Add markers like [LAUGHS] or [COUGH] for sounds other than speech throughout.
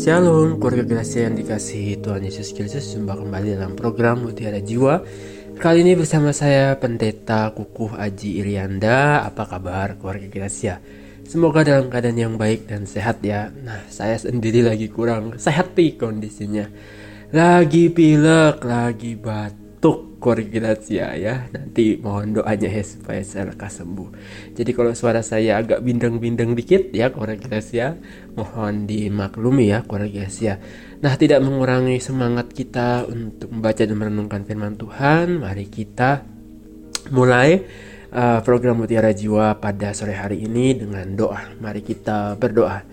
Shalom, keluarga Gracia yang dikasihi Tuhan Yesus Kristus Jumpa kembali dalam program Mutiara Jiwa. Kali ini bersama saya Pendeta Kukuh Aji Irianda. Apa kabar keluarga Gracia? Semoga dalam keadaan yang baik dan sehat ya. Nah, saya sendiri lagi kurang sehat nih kondisinya. Lagi pilek, lagi batuk koordinasi ya. Nanti mohon doanya ya supaya saya lekas sembuh. Jadi kalau suara saya agak bindeng-bindeng dikit ya koordinasi mohon dimaklumi ya koordinasi nah tidak mengurangi semangat kita untuk membaca dan merenungkan firman Tuhan. Mari kita mulai uh, program Mutiara Jiwa pada sore hari ini dengan doa. Mari kita berdoa.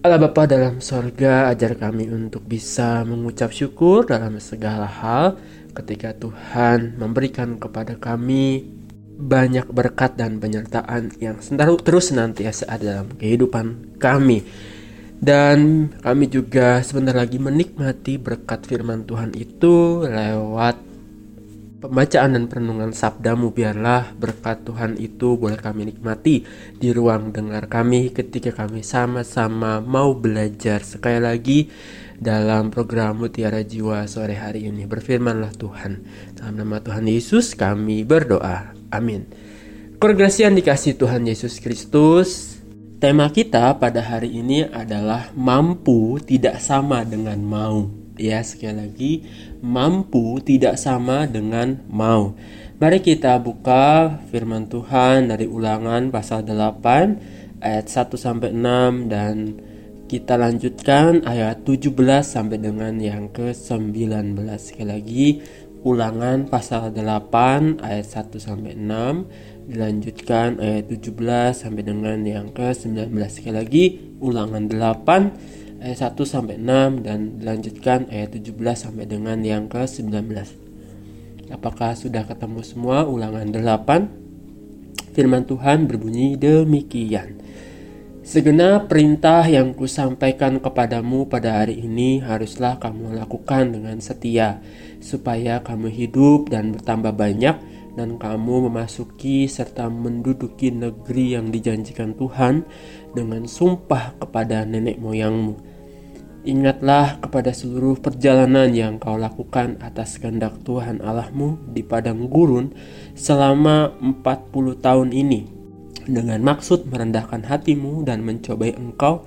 Allah Bapa dalam sorga ajar kami untuk bisa mengucap syukur dalam segala hal ketika Tuhan memberikan kepada kami banyak berkat dan penyertaan yang terus senantiasa ada dalam kehidupan kami. Dan kami juga sebentar lagi menikmati berkat firman Tuhan itu lewat pembacaan dan perenungan sabdamu biarlah berkat Tuhan itu boleh kami nikmati di ruang dengar kami ketika kami sama-sama mau belajar sekali lagi dalam program Mutiara Jiwa sore hari ini. Berfirmanlah Tuhan. Dalam nama Tuhan Yesus kami berdoa. Amin. Korgrasi yang dikasih Tuhan Yesus Kristus. Tema kita pada hari ini adalah mampu tidak sama dengan mau. Ya, sekali lagi, mampu tidak sama dengan mau. Mari kita buka firman Tuhan dari Ulangan pasal 8 ayat 1 sampai 6 dan kita lanjutkan ayat 17 sampai dengan yang ke-19 sekali lagi ulangan pasal 8 ayat 1 sampai 6 dilanjutkan ayat 17 sampai dengan yang ke-19 sekali lagi ulangan 8 ayat 1 sampai 6 dan dilanjutkan ayat 17 sampai dengan yang ke-19 Apakah sudah ketemu semua ulangan 8 Firman Tuhan berbunyi demikian Segenap perintah yang kusampaikan kepadamu pada hari ini haruslah kamu lakukan dengan setia, supaya kamu hidup dan bertambah banyak, dan kamu memasuki serta menduduki negeri yang dijanjikan Tuhan dengan sumpah kepada nenek moyangmu. Ingatlah kepada seluruh perjalanan yang kau lakukan atas kehendak Tuhan Allahmu di padang gurun selama 40 tahun ini dengan maksud merendahkan hatimu dan mencobai engkau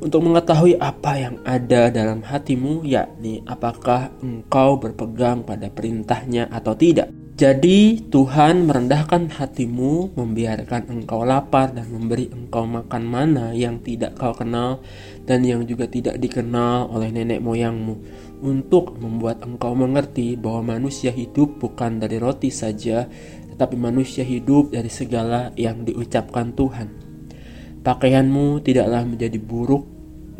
untuk mengetahui apa yang ada dalam hatimu, yakni apakah engkau berpegang pada perintahnya atau tidak. Jadi Tuhan merendahkan hatimu, membiarkan engkau lapar dan memberi engkau makan mana yang tidak kau kenal dan yang juga tidak dikenal oleh nenek moyangmu untuk membuat engkau mengerti bahwa manusia hidup bukan dari roti saja tapi manusia hidup dari segala yang diucapkan Tuhan. Pakaianmu tidaklah menjadi buruk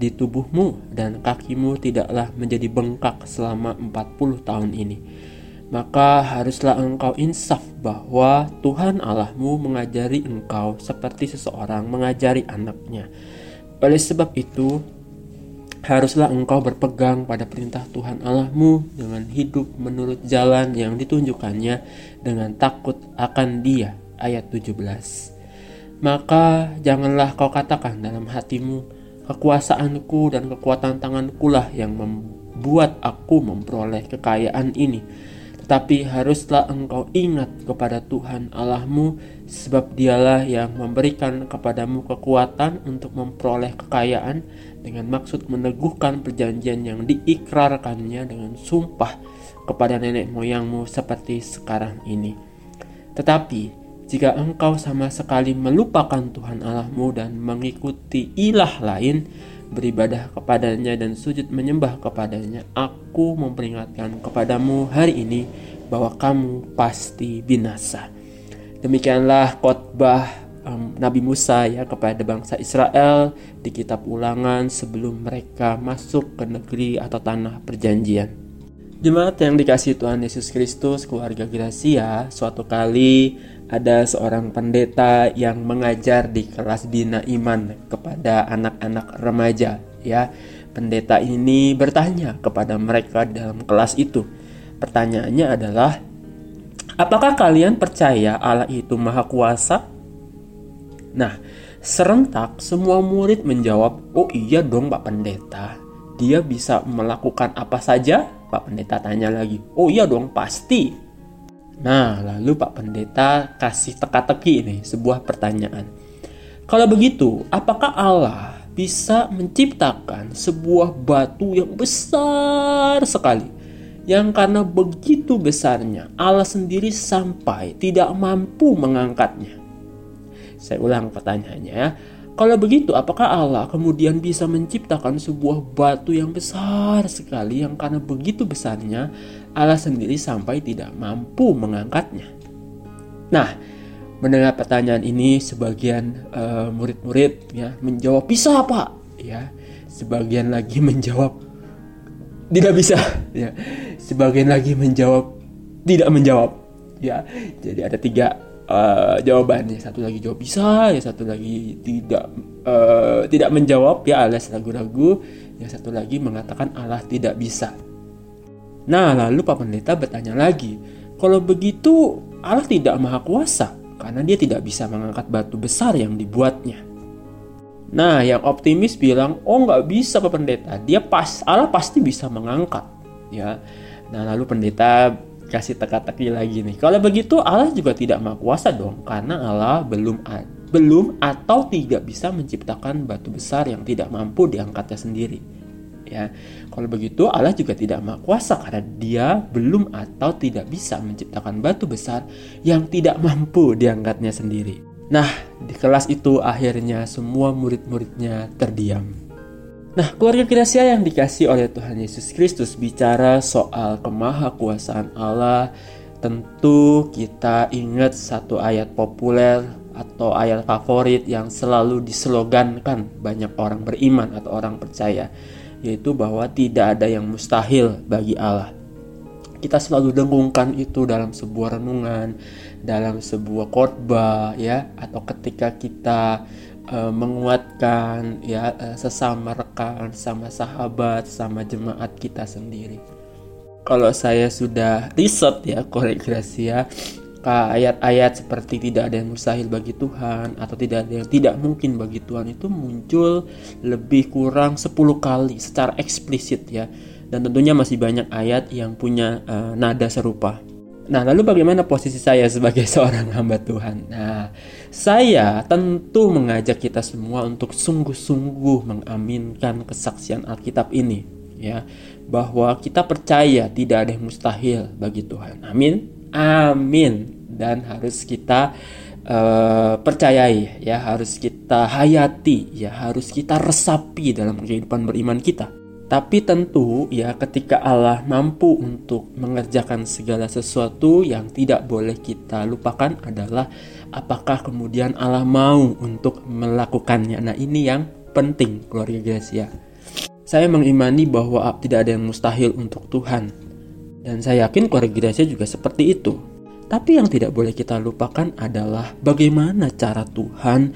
di tubuhmu dan kakimu tidaklah menjadi bengkak selama 40 tahun ini. Maka haruslah engkau insaf bahwa Tuhan Allahmu mengajari engkau seperti seseorang mengajari anaknya. Oleh sebab itu, Haruslah engkau berpegang pada perintah Tuhan Allahmu dengan hidup menurut jalan yang ditunjukkannya dengan takut akan dia. Ayat 17 Maka janganlah kau katakan dalam hatimu, kekuasaanku dan kekuatan tanganku lah yang membuat aku memperoleh kekayaan ini tapi haruslah engkau ingat kepada Tuhan Allahmu sebab dialah yang memberikan kepadamu kekuatan untuk memperoleh kekayaan dengan maksud meneguhkan perjanjian yang diikrarkannya dengan sumpah kepada nenek moyangmu seperti sekarang ini. Tetapi jika engkau sama sekali melupakan Tuhan Allahmu dan mengikuti ilah lain, beribadah kepadanya dan sujud menyembah kepadanya, aku memperingatkan kepadamu hari ini bahwa kamu pasti binasa. Demikianlah khotbah um, Nabi Musa ya kepada bangsa Israel di kitab Ulangan sebelum mereka masuk ke negeri atau tanah perjanjian. Jemaat yang dikasih Tuhan Yesus Kristus, keluarga Gracia, suatu kali ada seorang pendeta yang mengajar di kelas bina iman kepada anak-anak remaja ya pendeta ini bertanya kepada mereka dalam kelas itu pertanyaannya adalah apakah kalian percaya Allah itu maha kuasa nah Serentak semua murid menjawab, "Oh iya dong Pak Pendeta. Dia bisa melakukan apa saja?" Pak Pendeta tanya lagi, "Oh iya dong, pasti." Nah, lalu Pak Pendeta kasih teka-teki ini sebuah pertanyaan. Kalau begitu, apakah Allah bisa menciptakan sebuah batu yang besar sekali yang karena begitu besarnya Allah sendiri sampai tidak mampu mengangkatnya? Saya ulang pertanyaannya ya. Kalau begitu, apakah Allah kemudian bisa menciptakan sebuah batu yang besar sekali yang karena begitu besarnya Allah sendiri sampai tidak mampu mengangkatnya? Nah, mendengar pertanyaan ini sebagian uh, murid-murid ya menjawab bisa pak. Ya sebagian lagi [LAUGHS] menjawab tidak bisa. Ya sebagian lagi menjawab tidak menjawab. Ya jadi ada tiga uh, jawabannya satu lagi jawab bisa ya satu lagi tidak uh, tidak menjawab ya alias ragu-ragu. Yang satu lagi mengatakan Allah tidak bisa. Nah lalu Pak Pendeta bertanya lagi kalau begitu Allah tidak maha kuasa karena dia tidak bisa mengangkat batu besar yang dibuatnya. Nah, yang optimis bilang, oh nggak bisa Pak Pendeta, dia pas, Allah pasti bisa mengangkat, ya. Nah, lalu pendeta kasih teka-teki lagi nih. Kalau begitu Allah juga tidak maha kuasa dong karena Allah belum belum atau tidak bisa menciptakan batu besar yang tidak mampu diangkatnya sendiri. Ya. Kalau begitu Allah juga tidak maha kuasa karena dia belum atau tidak bisa menciptakan batu besar yang tidak mampu diangkatnya sendiri. Nah, di kelas itu akhirnya semua murid-muridnya terdiam. Nah, keluarga Gracia yang dikasih oleh Tuhan Yesus Kristus bicara soal kemahakuasaan Allah, tentu kita ingat satu ayat populer atau ayat favorit yang selalu dislogankan banyak orang beriman atau orang percaya, yaitu bahwa tidak ada yang mustahil bagi Allah. Kita selalu dengungkan itu dalam sebuah renungan, dalam sebuah khotbah ya, atau ketika kita uh, menguatkan ya uh, sesama rekan, sama sahabat, sama jemaat kita sendiri. Kalau saya sudah riset ya koregrasi ya ayat-ayat seperti tidak ada yang mustahil bagi Tuhan atau tidak ada yang tidak mungkin bagi Tuhan itu muncul lebih kurang 10 kali secara eksplisit ya dan tentunya masih banyak ayat yang punya uh, nada serupa Nah, lalu bagaimana posisi saya sebagai [LAUGHS] seorang hamba Tuhan? Nah, saya tentu mengajak kita semua untuk sungguh-sungguh mengaminkan kesaksian Alkitab ini, ya, bahwa kita percaya tidak ada yang mustahil bagi Tuhan. Amin. Amin. Dan harus kita uh, percayai, ya, harus kita hayati, ya, harus kita resapi dalam kehidupan beriman kita. Tapi tentu ya ketika Allah mampu untuk mengerjakan segala sesuatu yang tidak boleh kita lupakan adalah apakah kemudian Allah mau untuk melakukannya. Nah ini yang penting keluarga Gracia. Saya mengimani bahwa tidak ada yang mustahil untuk Tuhan. Dan saya yakin keluarga Gracia juga seperti itu. Tapi yang tidak boleh kita lupakan adalah bagaimana cara Tuhan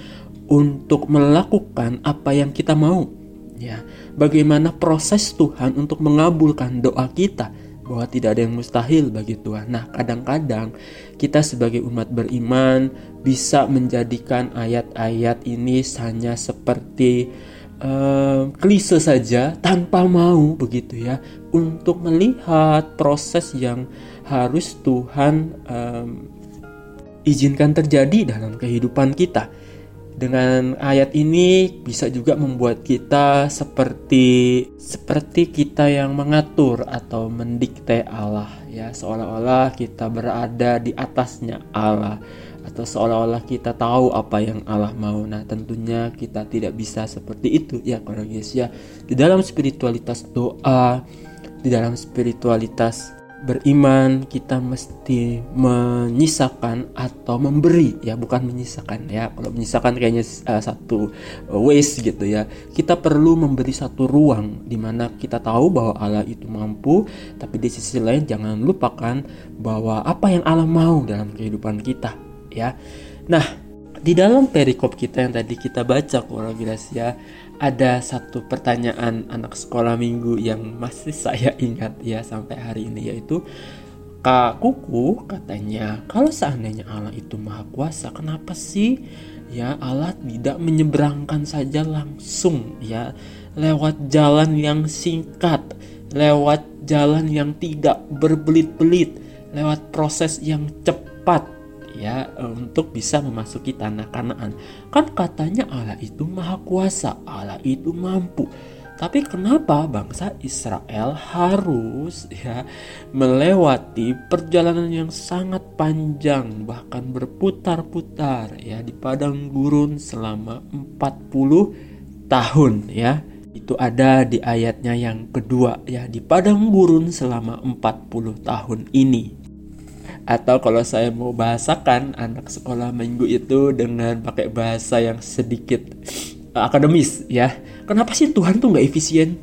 untuk melakukan apa yang kita mau. Ya, bagaimana proses Tuhan untuk mengabulkan doa kita bahwa tidak ada yang mustahil bagi Tuhan. Nah, kadang-kadang kita sebagai umat beriman bisa menjadikan ayat-ayat ini hanya seperti uh, klise saja tanpa mau begitu ya untuk melihat proses yang harus Tuhan um, izinkan terjadi dalam kehidupan kita dengan ayat ini bisa juga membuat kita seperti seperti kita yang mengatur atau mendikte Allah ya seolah-olah kita berada di atasnya Allah atau seolah-olah kita tahu apa yang Allah mau. Nah, tentunya kita tidak bisa seperti itu ya kalau ya. Di dalam spiritualitas doa, di dalam spiritualitas beriman kita mesti menyisakan atau memberi ya bukan menyisakan ya. Kalau menyisakan kayaknya uh, satu waste gitu ya. Kita perlu memberi satu ruang di mana kita tahu bahwa Allah itu mampu tapi di sisi lain jangan lupakan bahwa apa yang Allah mau dalam kehidupan kita ya. Nah di dalam perikop kita yang tadi kita baca kurang ya ada satu pertanyaan anak sekolah minggu yang masih [LAUGHS] saya ingat ya sampai hari ini yaitu Kak Kuku katanya kalau seandainya Allah itu maha kuasa kenapa sih ya Allah tidak menyeberangkan saja langsung ya lewat jalan yang singkat lewat jalan yang tidak berbelit-belit lewat proses yang cepat ya untuk bisa memasuki tanah Kanaan. Kan katanya Allah itu maha kuasa, Allah itu mampu. Tapi kenapa bangsa Israel harus ya melewati perjalanan yang sangat panjang bahkan berputar-putar ya di padang gurun selama 40 tahun ya. Itu ada di ayatnya yang kedua ya di padang gurun selama 40 tahun ini atau kalau saya mau bahasakan anak sekolah minggu itu dengan pakai bahasa yang sedikit uh, akademis ya. Kenapa sih Tuhan tuh nggak efisien?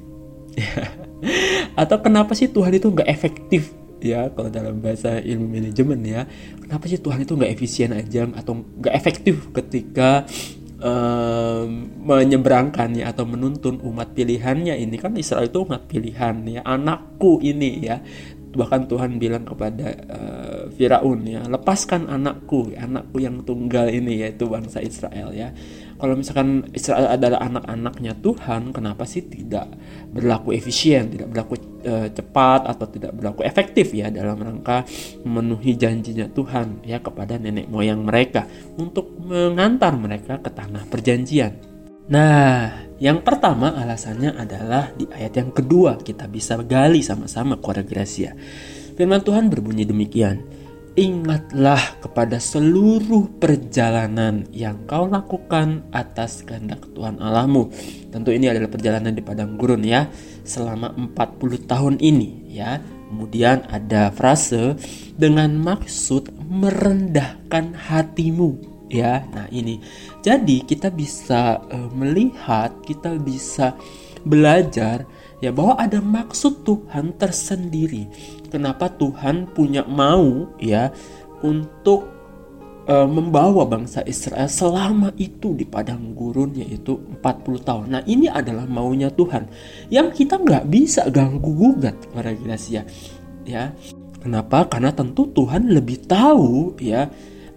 [LAUGHS] Atau kenapa sih Tuhan itu nggak efektif? Ya kalau dalam bahasa ilmu manajemen ya. Kenapa sih Tuhan itu nggak efisien aja atau nggak efektif ketika um, menyeberangkan ya atau menuntun umat pilihannya ini? Kan Israel itu umat pilihan ya anakku ini ya bahkan Tuhan bilang kepada uh, Firaun ya lepaskan anakku anakku yang tunggal ini yaitu bangsa Israel ya. Kalau misalkan Israel adalah anak-anaknya Tuhan kenapa sih tidak berlaku efisien tidak berlaku uh, cepat atau tidak berlaku efektif ya dalam rangka memenuhi janjinya Tuhan ya kepada nenek moyang mereka untuk mengantar mereka ke tanah perjanjian nah yang pertama alasannya adalah di ayat yang kedua kita bisa gali sama-sama keluarga Gracia. Firman Tuhan berbunyi demikian. Ingatlah kepada seluruh perjalanan yang kau lakukan atas kehendak Tuhan Allahmu. Tentu ini adalah perjalanan di padang gurun ya selama 40 tahun ini ya. Kemudian ada frase dengan maksud merendahkan hatimu ya. Nah, ini. Jadi kita bisa uh, melihat, kita bisa belajar ya bahwa ada maksud Tuhan tersendiri. Kenapa Tuhan punya mau ya untuk uh, membawa bangsa Israel selama itu di padang gurun yaitu 40 tahun. Nah ini adalah maunya Tuhan yang kita nggak bisa ganggu gugat para Gracia ya. Kenapa? Karena tentu Tuhan lebih tahu ya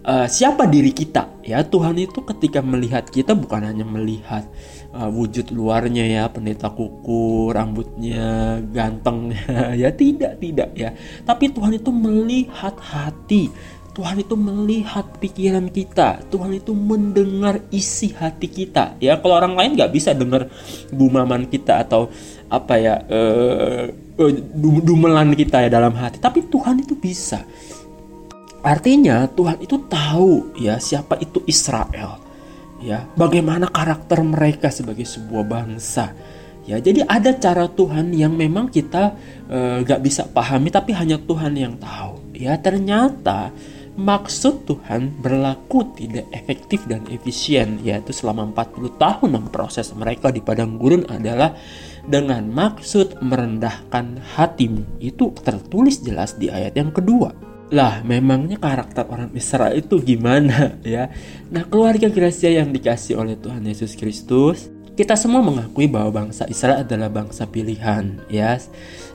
uh, siapa diri kita? Ya Tuhan itu ketika melihat kita bukan hanya melihat uh, wujud luarnya ya pendeta kuku rambutnya ganteng [LAUGHS] ya tidak tidak ya. Tapi Tuhan itu melihat hati. Tuhan itu melihat pikiran kita. Tuhan itu mendengar isi hati kita. Ya kalau orang lain nggak bisa dengar gumaman kita atau apa ya uh, dumelan kita ya dalam hati. Tapi Tuhan itu bisa Artinya Tuhan itu tahu ya siapa itu Israel. Ya, bagaimana karakter mereka sebagai sebuah bangsa. Ya, jadi ada cara Tuhan yang memang kita e, gak bisa pahami tapi hanya Tuhan yang tahu. Ya, ternyata maksud Tuhan berlaku tidak efektif dan efisien yaitu selama 40 tahun memproses mereka di padang gurun adalah dengan maksud merendahkan hatimu. Itu tertulis jelas di ayat yang kedua lah memangnya karakter orang Israel itu gimana [LAUGHS] ya? Nah keluarga Gracia yang dikasih oleh Tuhan Yesus Kristus kita semua mengakui bahwa bangsa Israel adalah bangsa pilihan ya.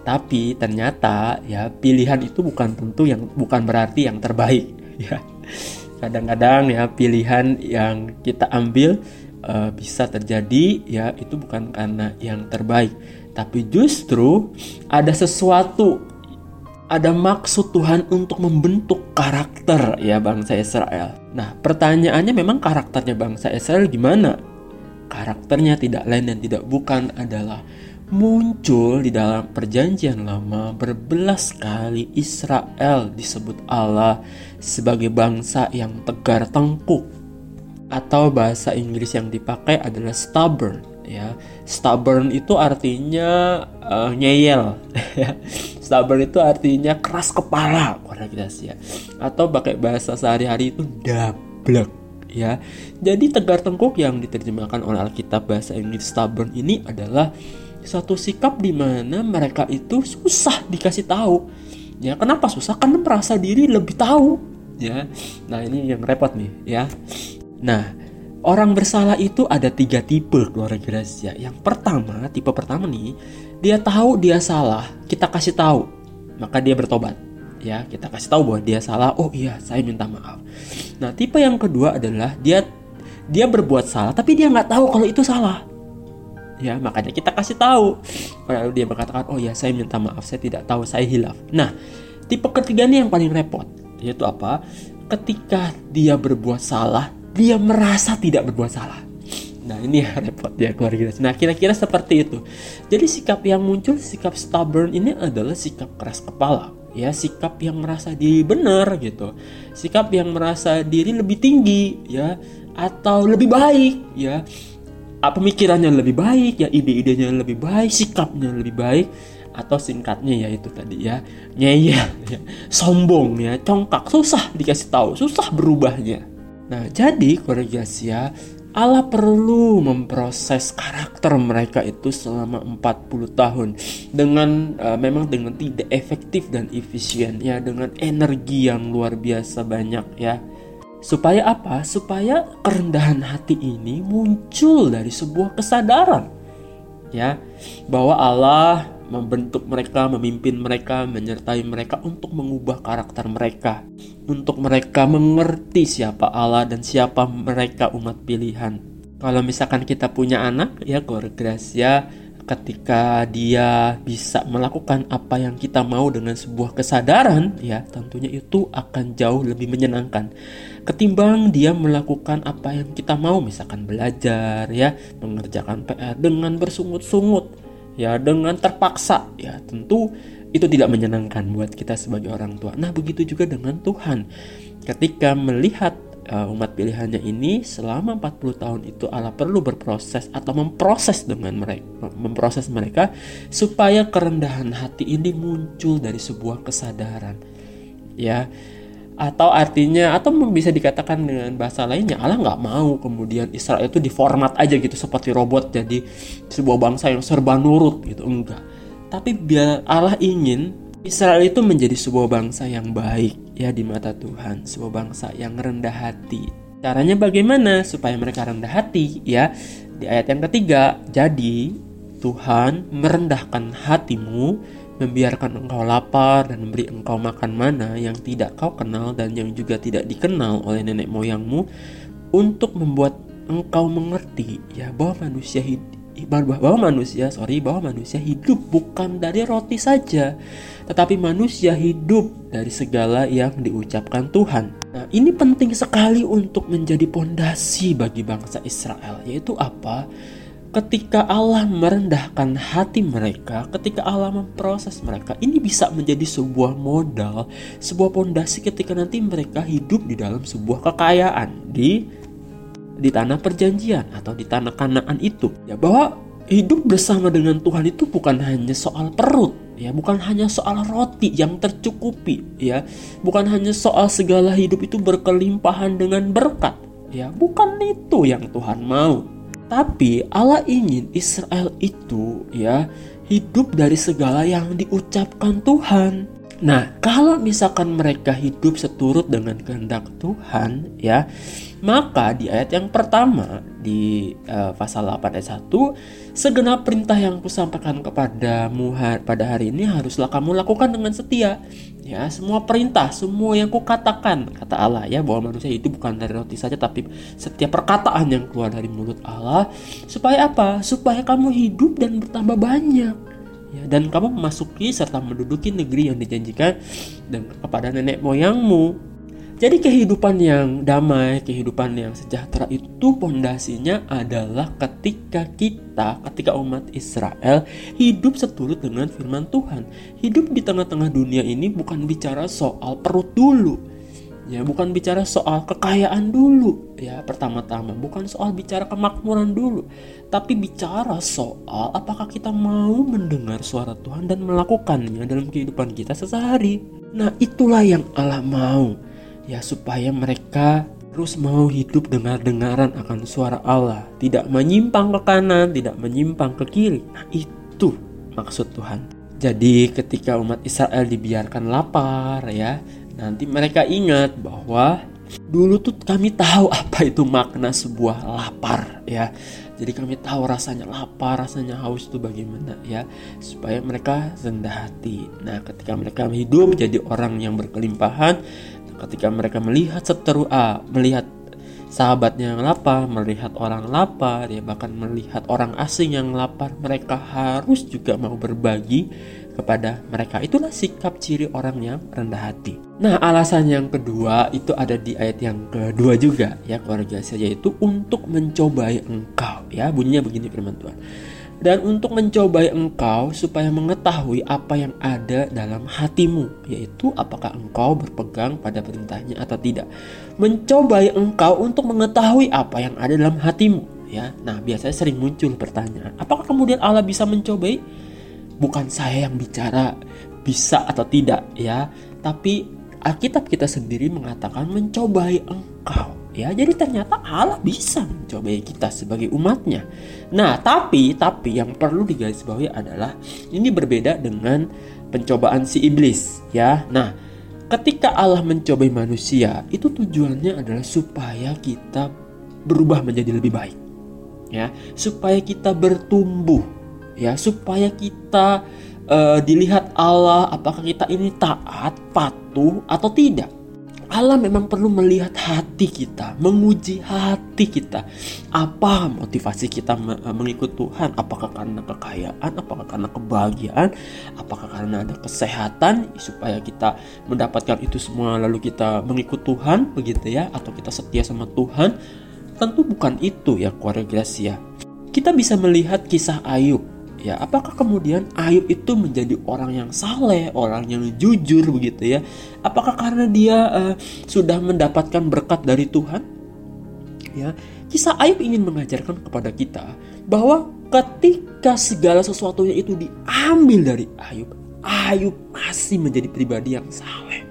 Tapi ternyata ya pilihan itu bukan tentu yang bukan berarti yang terbaik [LAUGHS] ya. Kadang-kadang ya pilihan yang kita ambil uh, bisa terjadi ya itu bukan karena yang terbaik. Tapi justru ada sesuatu ada maksud Tuhan untuk membentuk karakter ya bangsa Israel. Nah, pertanyaannya memang karakternya bangsa Israel gimana? Karakternya tidak lain dan tidak bukan adalah muncul di dalam perjanjian lama berbelas kali Israel disebut Allah sebagai bangsa yang tegar tengkuk atau bahasa Inggris yang dipakai adalah stubborn ya stubborn itu artinya uh, ngeyel [LAUGHS] ya stubborn itu artinya keras kepala orang ya atau pakai bahasa sehari-hari itu dablek ya. Jadi tegar tengkuk yang diterjemahkan oleh Alkitab bahasa Inggris stubborn ini adalah satu sikap di mana mereka itu susah dikasih tahu. Ya kenapa susah? Karena merasa diri lebih tahu ya. Nah ini yang repot nih ya. Nah Orang bersalah itu ada tiga tipe keluarga Gracia. Yang pertama, tipe pertama nih, dia tahu dia salah, kita kasih tahu, maka dia bertobat. Ya, kita kasih tahu bahwa dia salah. Oh iya, saya minta maaf. Nah, tipe yang kedua adalah dia dia berbuat salah tapi dia nggak tahu kalau itu salah ya makanya kita kasih tahu lalu dia berkatakan oh ya saya minta maaf saya tidak tahu saya hilaf nah tipe ketiga ini yang paling repot yaitu apa ketika dia berbuat salah dia merasa tidak berbuat salah Nah ini ya repot ya keluarga Nah kira-kira seperti itu. Jadi sikap yang muncul, sikap stubborn ini adalah sikap keras kepala. Ya sikap yang merasa diri benar gitu. Sikap yang merasa diri lebih tinggi ya atau lebih baik ya. Pemikirannya lebih baik ya, ide-idenya lebih baik, sikapnya lebih baik atau singkatnya ya itu tadi ya ngeyel ya, sombong ya congkak susah dikasih tahu susah berubahnya nah jadi keluarga ya Allah perlu memproses karakter mereka itu selama 40 tahun dengan uh, memang dengan tidak efektif dan efisien ya dengan energi yang luar biasa banyak ya. Supaya apa? Supaya kerendahan hati ini muncul dari sebuah kesadaran ya bahwa Allah membentuk mereka, memimpin mereka, menyertai mereka untuk mengubah karakter mereka, untuk mereka mengerti siapa Allah dan siapa mereka umat pilihan. Kalau misalkan kita punya anak, ya keluarga Gracia, ketika dia bisa melakukan apa yang kita mau dengan sebuah kesadaran, ya tentunya itu akan jauh lebih menyenangkan. Ketimbang dia melakukan apa yang kita mau, misalkan belajar, ya mengerjakan PR dengan bersungut-sungut ya dengan terpaksa ya tentu itu tidak menyenangkan buat kita sebagai orang tua. Nah, begitu juga dengan Tuhan. Ketika melihat uh, umat pilihannya ini selama 40 tahun itu Allah perlu berproses atau memproses dengan mereka, memproses mereka supaya kerendahan hati ini muncul dari sebuah kesadaran. Ya, atau artinya atau bisa dikatakan dengan bahasa lainnya Allah nggak mau kemudian Israel itu diformat aja gitu seperti robot jadi sebuah bangsa yang serba nurut gitu enggak. Tapi biar Allah ingin Israel itu menjadi sebuah bangsa yang baik ya di mata Tuhan sebuah bangsa yang rendah hati. Caranya bagaimana? Supaya mereka rendah hati ya. Di ayat yang ketiga jadi Tuhan merendahkan hatimu membiarkan engkau lapar dan memberi engkau makan mana yang tidak kau kenal dan yang juga tidak dikenal oleh nenek moyangmu untuk membuat engkau mengerti ya bahwa manusia hidup bahwa manusia sorry bahwa manusia hidup bukan dari roti saja tetapi manusia hidup dari segala yang diucapkan Tuhan. Nah, ini penting sekali untuk menjadi pondasi bagi bangsa Israel yaitu apa? Ketika Allah merendahkan hati mereka, ketika Allah memproses mereka, ini bisa menjadi sebuah modal, sebuah pondasi ketika nanti mereka hidup di dalam sebuah kekayaan di di tanah perjanjian atau di tanah Kanaan itu. Ya bahwa hidup bersama dengan Tuhan itu bukan hanya soal perut, ya, bukan hanya soal roti yang tercukupi, ya, bukan hanya soal segala hidup itu berkelimpahan dengan berkat, ya, bukan itu yang Tuhan mau. Tapi Allah ingin Israel itu ya hidup dari segala yang diucapkan Tuhan. Nah, kalau misalkan mereka hidup seturut dengan kehendak Tuhan, ya, maka di ayat yang pertama di uh, pasal 8 ayat 1, segenap perintah yang kusampaikan kepadamu pada hari ini haruslah kamu lakukan dengan setia. Ya semua perintah semua yang kukatakan kata Allah ya bahwa manusia itu bukan dari roti saja tapi setiap perkataan yang keluar dari mulut Allah. Supaya apa? Supaya kamu hidup dan bertambah banyak. Ya dan kamu memasuki serta menduduki negeri yang dijanjikan dan kepada nenek moyangmu jadi kehidupan yang damai, kehidupan yang sejahtera itu pondasinya adalah ketika kita, ketika umat Israel hidup seturut dengan firman Tuhan. Hidup di tengah-tengah dunia ini bukan bicara soal perut dulu. Ya, bukan bicara soal kekayaan dulu, ya pertama-tama, bukan soal bicara kemakmuran dulu, tapi bicara soal apakah kita mau mendengar suara Tuhan dan melakukannya dalam kehidupan kita sehari. Nah, itulah yang Allah mau ya supaya mereka terus mau hidup dengar-dengaran akan suara Allah, tidak menyimpang ke kanan, tidak menyimpang ke kiri. Nah, itu maksud Tuhan. Jadi ketika umat Israel dibiarkan lapar ya, nanti mereka ingat bahwa dulu tuh kami tahu [LAUGHS] apa itu makna sebuah lapar ya. Jadi kami tahu rasanya lapar, rasanya haus itu bagaimana ya, supaya mereka rendah hati. Nah, ketika mereka hidup jadi orang yang berkelimpahan, ketika mereka melihat seteru A, melihat sahabatnya yang lapar, melihat orang lapar, ya bahkan melihat orang asing yang lapar, mereka harus juga mau berbagi kepada mereka. Itulah sikap ciri orang yang rendah hati. Nah, alasan yang kedua itu ada di ayat yang kedua juga ya keluarga saya yaitu untuk mencobai engkau ya. Bunyinya begini firman Tuhan. Dan untuk mencobai engkau supaya mengetahui apa yang ada dalam hatimu, yaitu apakah engkau berpegang pada perintahnya atau tidak. Mencobai engkau untuk mengetahui apa yang ada dalam hatimu, ya. Nah, biasanya sering muncul pertanyaan, apakah kemudian Allah bisa mencobai? bukan saya yang bicara bisa atau tidak ya, tapi Alkitab kita sendiri mengatakan mencobai engkau ya. Jadi ternyata Allah bisa mencobai kita sebagai umatnya. Nah, tapi tapi yang perlu digarisbawahi adalah ini berbeda dengan pencobaan si iblis ya. Nah, ketika Allah mencobai manusia, itu tujuannya adalah supaya kita berubah menjadi lebih baik. Ya, supaya kita bertumbuh ya supaya kita uh, dilihat Allah apakah kita ini taat, patuh atau tidak. Allah memang perlu melihat hati kita, menguji hati kita. Apa motivasi kita eh, mengikut Tuhan? Apakah karena kekayaan, apakah karena kebahagiaan, apakah karena ada kesehatan supaya kita mendapatkan itu semua lalu kita mengikut Tuhan begitu ya atau kita setia sama Tuhan? Tentu bukan itu ya keluarga Gracia. Kita bisa melihat kisah Ayub ya apakah kemudian Ayub itu menjadi orang yang saleh orang yang jujur begitu ya? Apakah karena dia uh, sudah mendapatkan berkat dari Tuhan? Ya kisah Ayub ingin mengajarkan kepada kita bahwa ketika segala sesuatunya itu diambil dari Ayub Ayub masih menjadi pribadi yang saleh.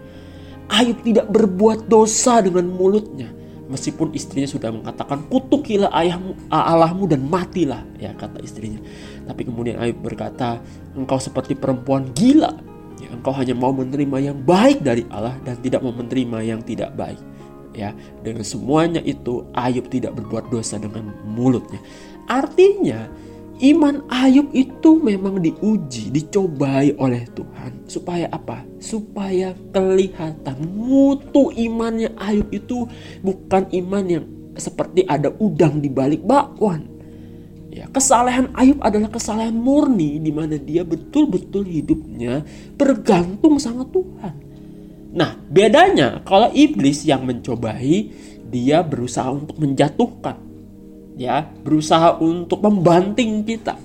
Ayub tidak berbuat dosa dengan mulutnya meskipun istrinya sudah mengatakan kutukilah ayahmu Allahmu dan matilah ya kata istrinya tapi kemudian Ayub berkata engkau seperti perempuan gila ya, engkau hanya mau menerima yang baik dari Allah dan tidak mau menerima yang tidak baik ya dengan semuanya itu Ayub tidak berbuat dosa dengan mulutnya artinya Iman Ayub itu memang diuji, dicobai oleh Tuhan. Supaya apa? Supaya kelihatan mutu imannya Ayub itu bukan iman yang seperti ada udang di balik bakwan. Ya, kesalahan Ayub adalah kesalahan murni di mana dia betul-betul hidupnya bergantung sama Tuhan. Nah, bedanya kalau iblis yang mencobai, dia berusaha untuk menjatuhkan. Ya berusaha untuk membanting kita.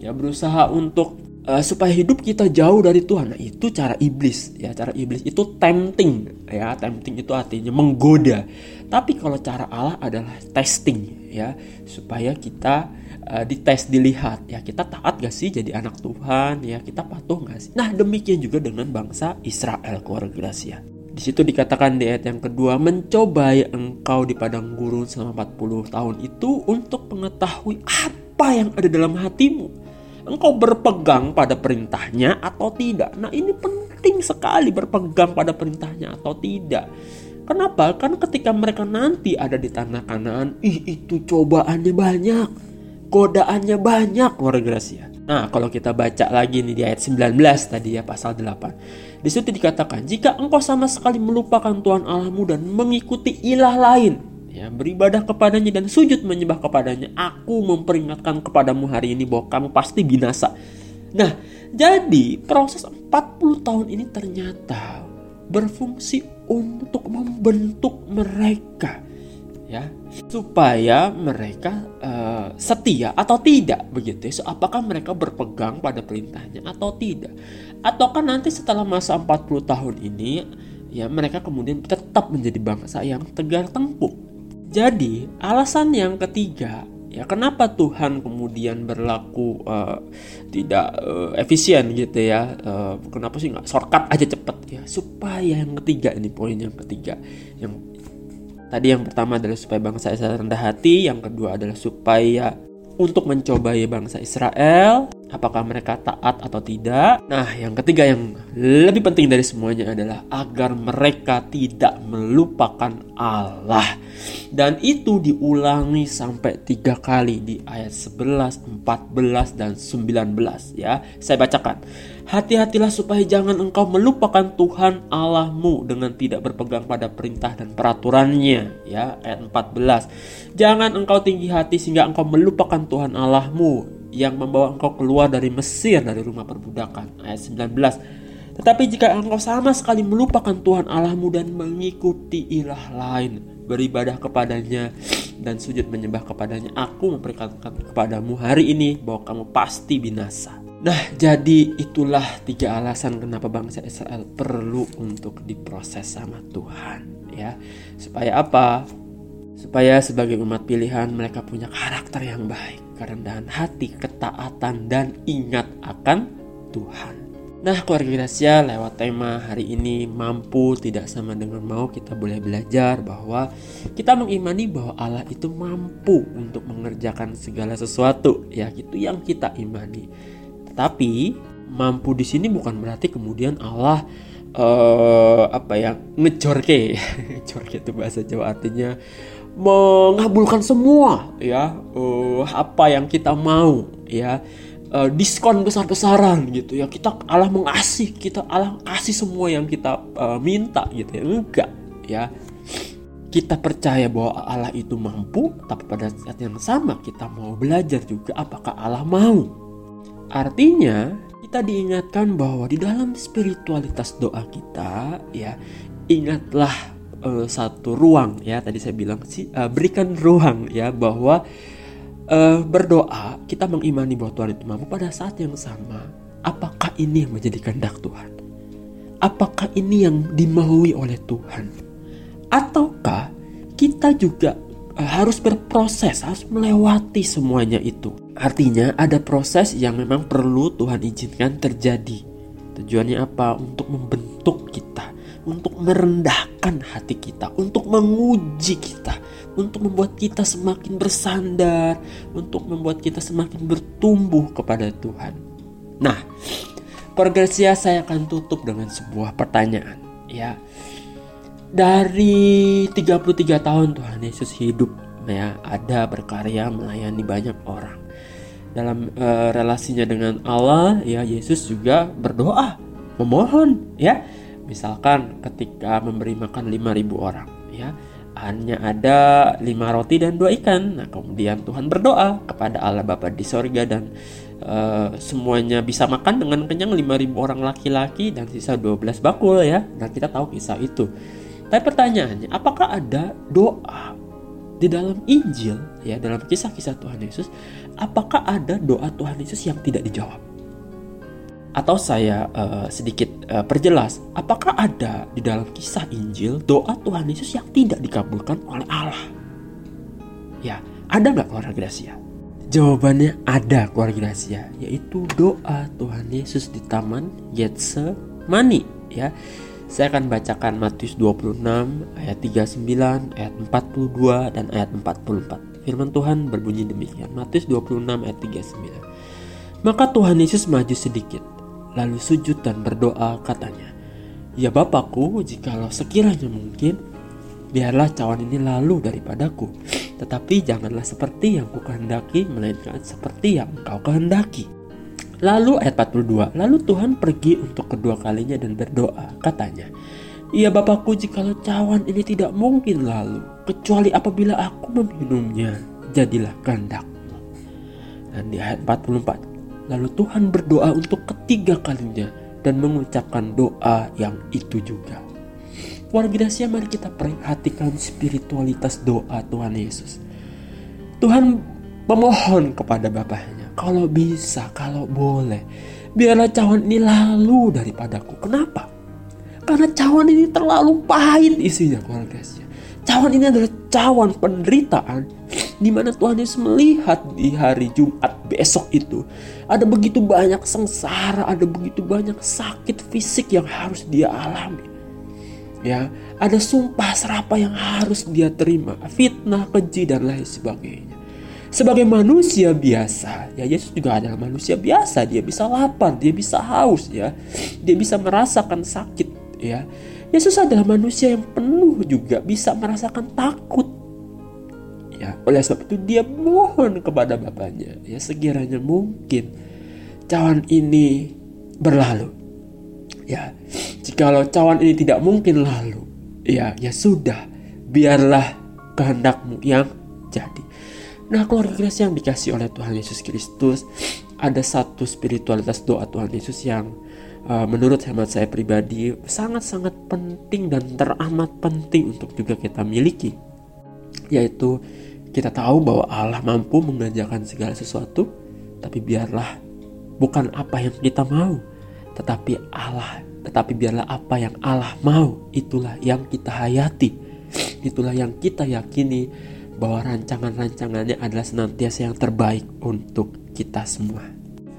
Ya berusaha untuk uh, supaya hidup kita jauh dari Tuhan. Nah, itu cara iblis. Ya cara iblis itu tempting. Ya tempting itu artinya menggoda. Tapi kalau cara Allah adalah testing. Ya supaya kita uh, dites dilihat ya kita taat gak sih jadi anak Tuhan ya kita patuh gak sih nah demikian juga dengan bangsa Israel keluarga Gracia di situ dikatakan di ayat yang kedua, mencobai engkau di padang gurun selama 40 tahun itu untuk mengetahui apa yang ada dalam hatimu. Engkau berpegang pada perintahnya atau tidak. Nah ini penting sekali berpegang pada perintahnya atau tidak. Kenapa? Karena ketika mereka nanti ada di tanah kanan, ih itu cobaannya banyak, godaannya banyak luar Gracia. Nah, kalau kita baca lagi nih di ayat 19 tadi ya pasal 8. Di situ dikatakan, "Jika engkau sama sekali melupakan Tuhan Allahmu dan mengikuti ilah lain, ya, beribadah kepadanya dan sujud menyembah kepadanya, aku memperingatkan kepadamu hari ini bahwa kamu pasti binasa." Nah, jadi proses 40 tahun ini ternyata berfungsi untuk membentuk mereka ya supaya mereka uh, setia atau tidak begitu ya. So, apakah mereka berpegang pada perintahnya atau tidak? Ataukah nanti setelah masa 40 tahun ini ya mereka kemudian tetap menjadi bangsa yang tegar tengkuk jadi alasan yang ketiga ya kenapa Tuhan kemudian berlaku uh, tidak uh, efisien gitu ya? Uh, kenapa sih nggak shortcut aja cepet ya? Supaya yang ketiga ini poin yang ketiga yang Tadi yang pertama adalah supaya bangsa Israel rendah hati, yang kedua adalah supaya untuk mencobai bangsa Israel, apakah mereka taat atau tidak. Nah, yang ketiga yang lebih penting dari semuanya adalah agar mereka tidak melupakan Allah. Dan itu diulangi sampai tiga kali di ayat 11, 14, dan 19 ya. Saya bacakan. Hati-hatilah supaya jangan engkau melupakan Tuhan Allahmu dengan tidak berpegang pada perintah dan peraturannya ya ayat 14. Jangan engkau tinggi hati sehingga engkau melupakan Tuhan Allahmu yang membawa engkau keluar dari Mesir dari rumah perbudakan ayat 19 tetapi jika engkau sama sekali melupakan Tuhan Allahmu dan mengikuti ilah lain beribadah kepadanya dan sujud menyembah kepadanya aku memperingatkan kepadamu hari ini bahwa kamu pasti binasa Nah, jadi itulah tiga alasan kenapa bangsa Israel perlu untuk diproses sama Tuhan, ya. Supaya apa? Supaya sebagai umat pilihan mereka punya karakter yang baik kerendahan hati, ketaatan, dan ingat akan Tuhan. Nah, keluarga Gracia lewat tema hari ini mampu tidak sama dengan mau kita boleh belajar bahwa kita mengimani bahwa Allah itu mampu untuk mengerjakan segala sesuatu ya itu yang kita imani. Tetapi mampu di sini bukan berarti kemudian Allah uh, apa ya ngejorke [LAUGHS] ngejorke itu bahasa Jawa artinya mengabulkan semua ya. Uh, apa yang kita mau ya. Uh, diskon besar-besaran gitu ya. Kita Allah mengasih kita Allah kasih semua yang kita uh, minta gitu ya. Enggak ya. Kita percaya bahwa Allah itu mampu tapi pada saat yang sama kita mau belajar juga apakah Allah mau. Artinya kita diingatkan bahwa di dalam spiritualitas doa kita ya ingatlah uh, satu ruang ya. Tadi saya bilang sih uh, berikan ruang ya bahwa uh, berdoa kita mengimani bahwa Tuhan itu mampu pada saat yang sama apakah ini yang menjadi kehendak Tuhan? Apakah ini yang dimaui oleh Tuhan? Ataukah kita juga harus berproses harus melewati semuanya itu? Artinya ada proses yang memang perlu Tuhan izinkan terjadi. Tujuannya apa? Untuk membentuk kita untuk merendahkan hati kita, untuk menguji kita, untuk membuat kita semakin bersandar, untuk membuat kita semakin bertumbuh kepada Tuhan. Nah, progresia saya akan tutup dengan sebuah pertanyaan, ya. Dari 33 tahun Tuhan Yesus hidup, ya, ada berkarya melayani banyak orang. Dalam uh, relasinya dengan Allah, ya Yesus juga berdoa, memohon, ya Misalkan ketika memberi makan 5000 orang, ya, hanya ada lima roti dan dua ikan. Nah, kemudian Tuhan berdoa kepada Allah Bapa di sorga dan uh, semuanya bisa makan dengan kenyang 5000 orang laki-laki dan sisa 12 bakul ya. Nah, kita tahu kisah itu. Tapi pertanyaannya, apakah ada doa di dalam Injil ya, dalam kisah-kisah Tuhan Yesus, apakah ada doa Tuhan Yesus yang tidak dijawab? Atau saya uh, sedikit uh, perjelas, apakah ada di dalam kisah Injil doa Tuhan Yesus yang tidak dikabulkan oleh Allah? Ya, ada nggak keluarga Gracia? Jawabannya ada keluarga Gracia, yaitu doa Tuhan Yesus di Taman Getsemani. Ya, saya akan bacakan Matius 26 ayat 39, ayat 42 dan ayat 44. Firman Tuhan berbunyi demikian. Matius 26 ayat 39. Maka Tuhan Yesus maju sedikit lalu sujud dan berdoa katanya, Ya Bapakku, jikalau sekiranya mungkin, biarlah cawan ini lalu daripadaku. Tetapi janganlah seperti yang kukehendaki, melainkan seperti yang engkau kehendaki. Lalu ayat 42, lalu Tuhan pergi untuk kedua kalinya dan berdoa, katanya, Ya Bapakku, jikalau cawan ini tidak mungkin lalu, kecuali apabila aku meminumnya, jadilah kehendakmu. Dan di ayat 44, Lalu Tuhan berdoa untuk ketiga kalinya dan mengucapkan doa yang itu juga. Warga Dasia mari kita perhatikan spiritualitas doa Tuhan Yesus. Tuhan memohon kepada Bapaknya, kalau bisa, kalau boleh, biarlah cawan ini lalu daripadaku. Kenapa? Karena cawan ini terlalu pahit isinya, keluarga. Cawan ini adalah cawan penderitaan di mana Tuhan Yesus melihat di hari Jumat besok itu ada begitu banyak sengsara, ada begitu banyak sakit fisik yang harus dia alami. Ya, ada sumpah serapa yang harus dia terima, fitnah, keji dan lain sebagainya. Sebagai manusia biasa, ya Yesus juga adalah manusia biasa. Dia bisa lapar, dia bisa haus, ya. Dia bisa merasakan sakit, ya. Yesus adalah manusia yang penuh juga bisa merasakan takut. Ya, oleh sebab itu dia mohon kepada Bapaknya, ya sekiranya mungkin cawan ini berlalu. Ya, jikalau cawan ini tidak mungkin lalu, ya ya sudah, biarlah kehendakmu yang jadi. Nah, keluarga Kristus yang dikasih oleh Tuhan Yesus Kristus, ada satu spiritualitas doa Tuhan Yesus yang uh, menurut hemat saya pribadi sangat-sangat penting dan teramat penting untuk juga kita miliki, yaitu kita tahu bahwa Allah mampu mengerjakan segala sesuatu, tapi biarlah bukan apa yang kita mau, tetapi Allah, tetapi biarlah apa yang Allah mau, itulah yang kita hayati, itulah yang kita yakini bahwa rancangan-rancangannya adalah senantiasa yang terbaik untuk kita semua.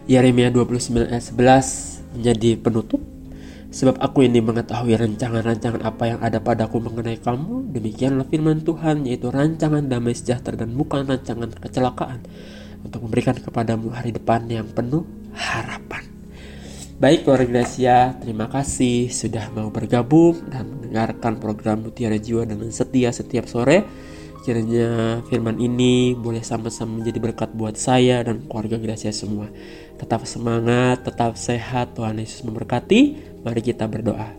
Yeremia 29 ayat 11 menjadi penutup. Sebab aku ini mengetahui rancangan-rancangan apa yang ada padaku mengenai kamu. Demikianlah firman Tuhan yaitu rancangan damai sejahtera dan bukan rancangan kecelakaan. Untuk memberikan kepadamu hari depan yang penuh harapan. Baik keluarga Gracia, terima kasih sudah mau bergabung dan mendengarkan program Mutiara Jiwa dengan setia setiap sore. Kiranya firman ini boleh sama-sama menjadi berkat buat saya dan keluarga Gracia semua. Tetap semangat, tetap sehat, Tuhan Yesus memberkati. Mari kita berdoa.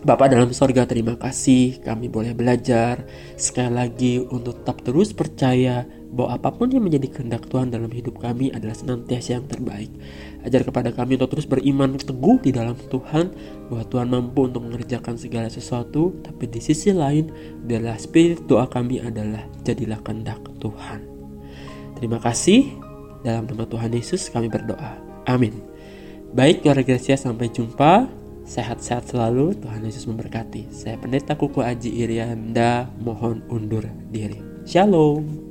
Bapak dalam sorga terima kasih kami boleh belajar sekali lagi untuk tetap terus percaya bahwa apa pun yang menjadi kehendak Tuhan dalam hidup kami adalah senantiasa yang terbaik. Ajar kepada kami untuk terus beriman teguh di dalam Tuhan bahwa Tuhan mampu untuk mengerjakan segala sesuatu tapi di sisi lain biarlah spirit doa kami adalah jadilah kehendak Tuhan. Terima kasih dalam nama Tuhan Yesus kami berdoa. Amin. Baik, keluarga Gracia sampai jumpa. Sehat-sehat selalu, Tuhan Yesus memberkati. Saya Pendeta Kuku Aji Irianda, mohon undur diri. Shalom.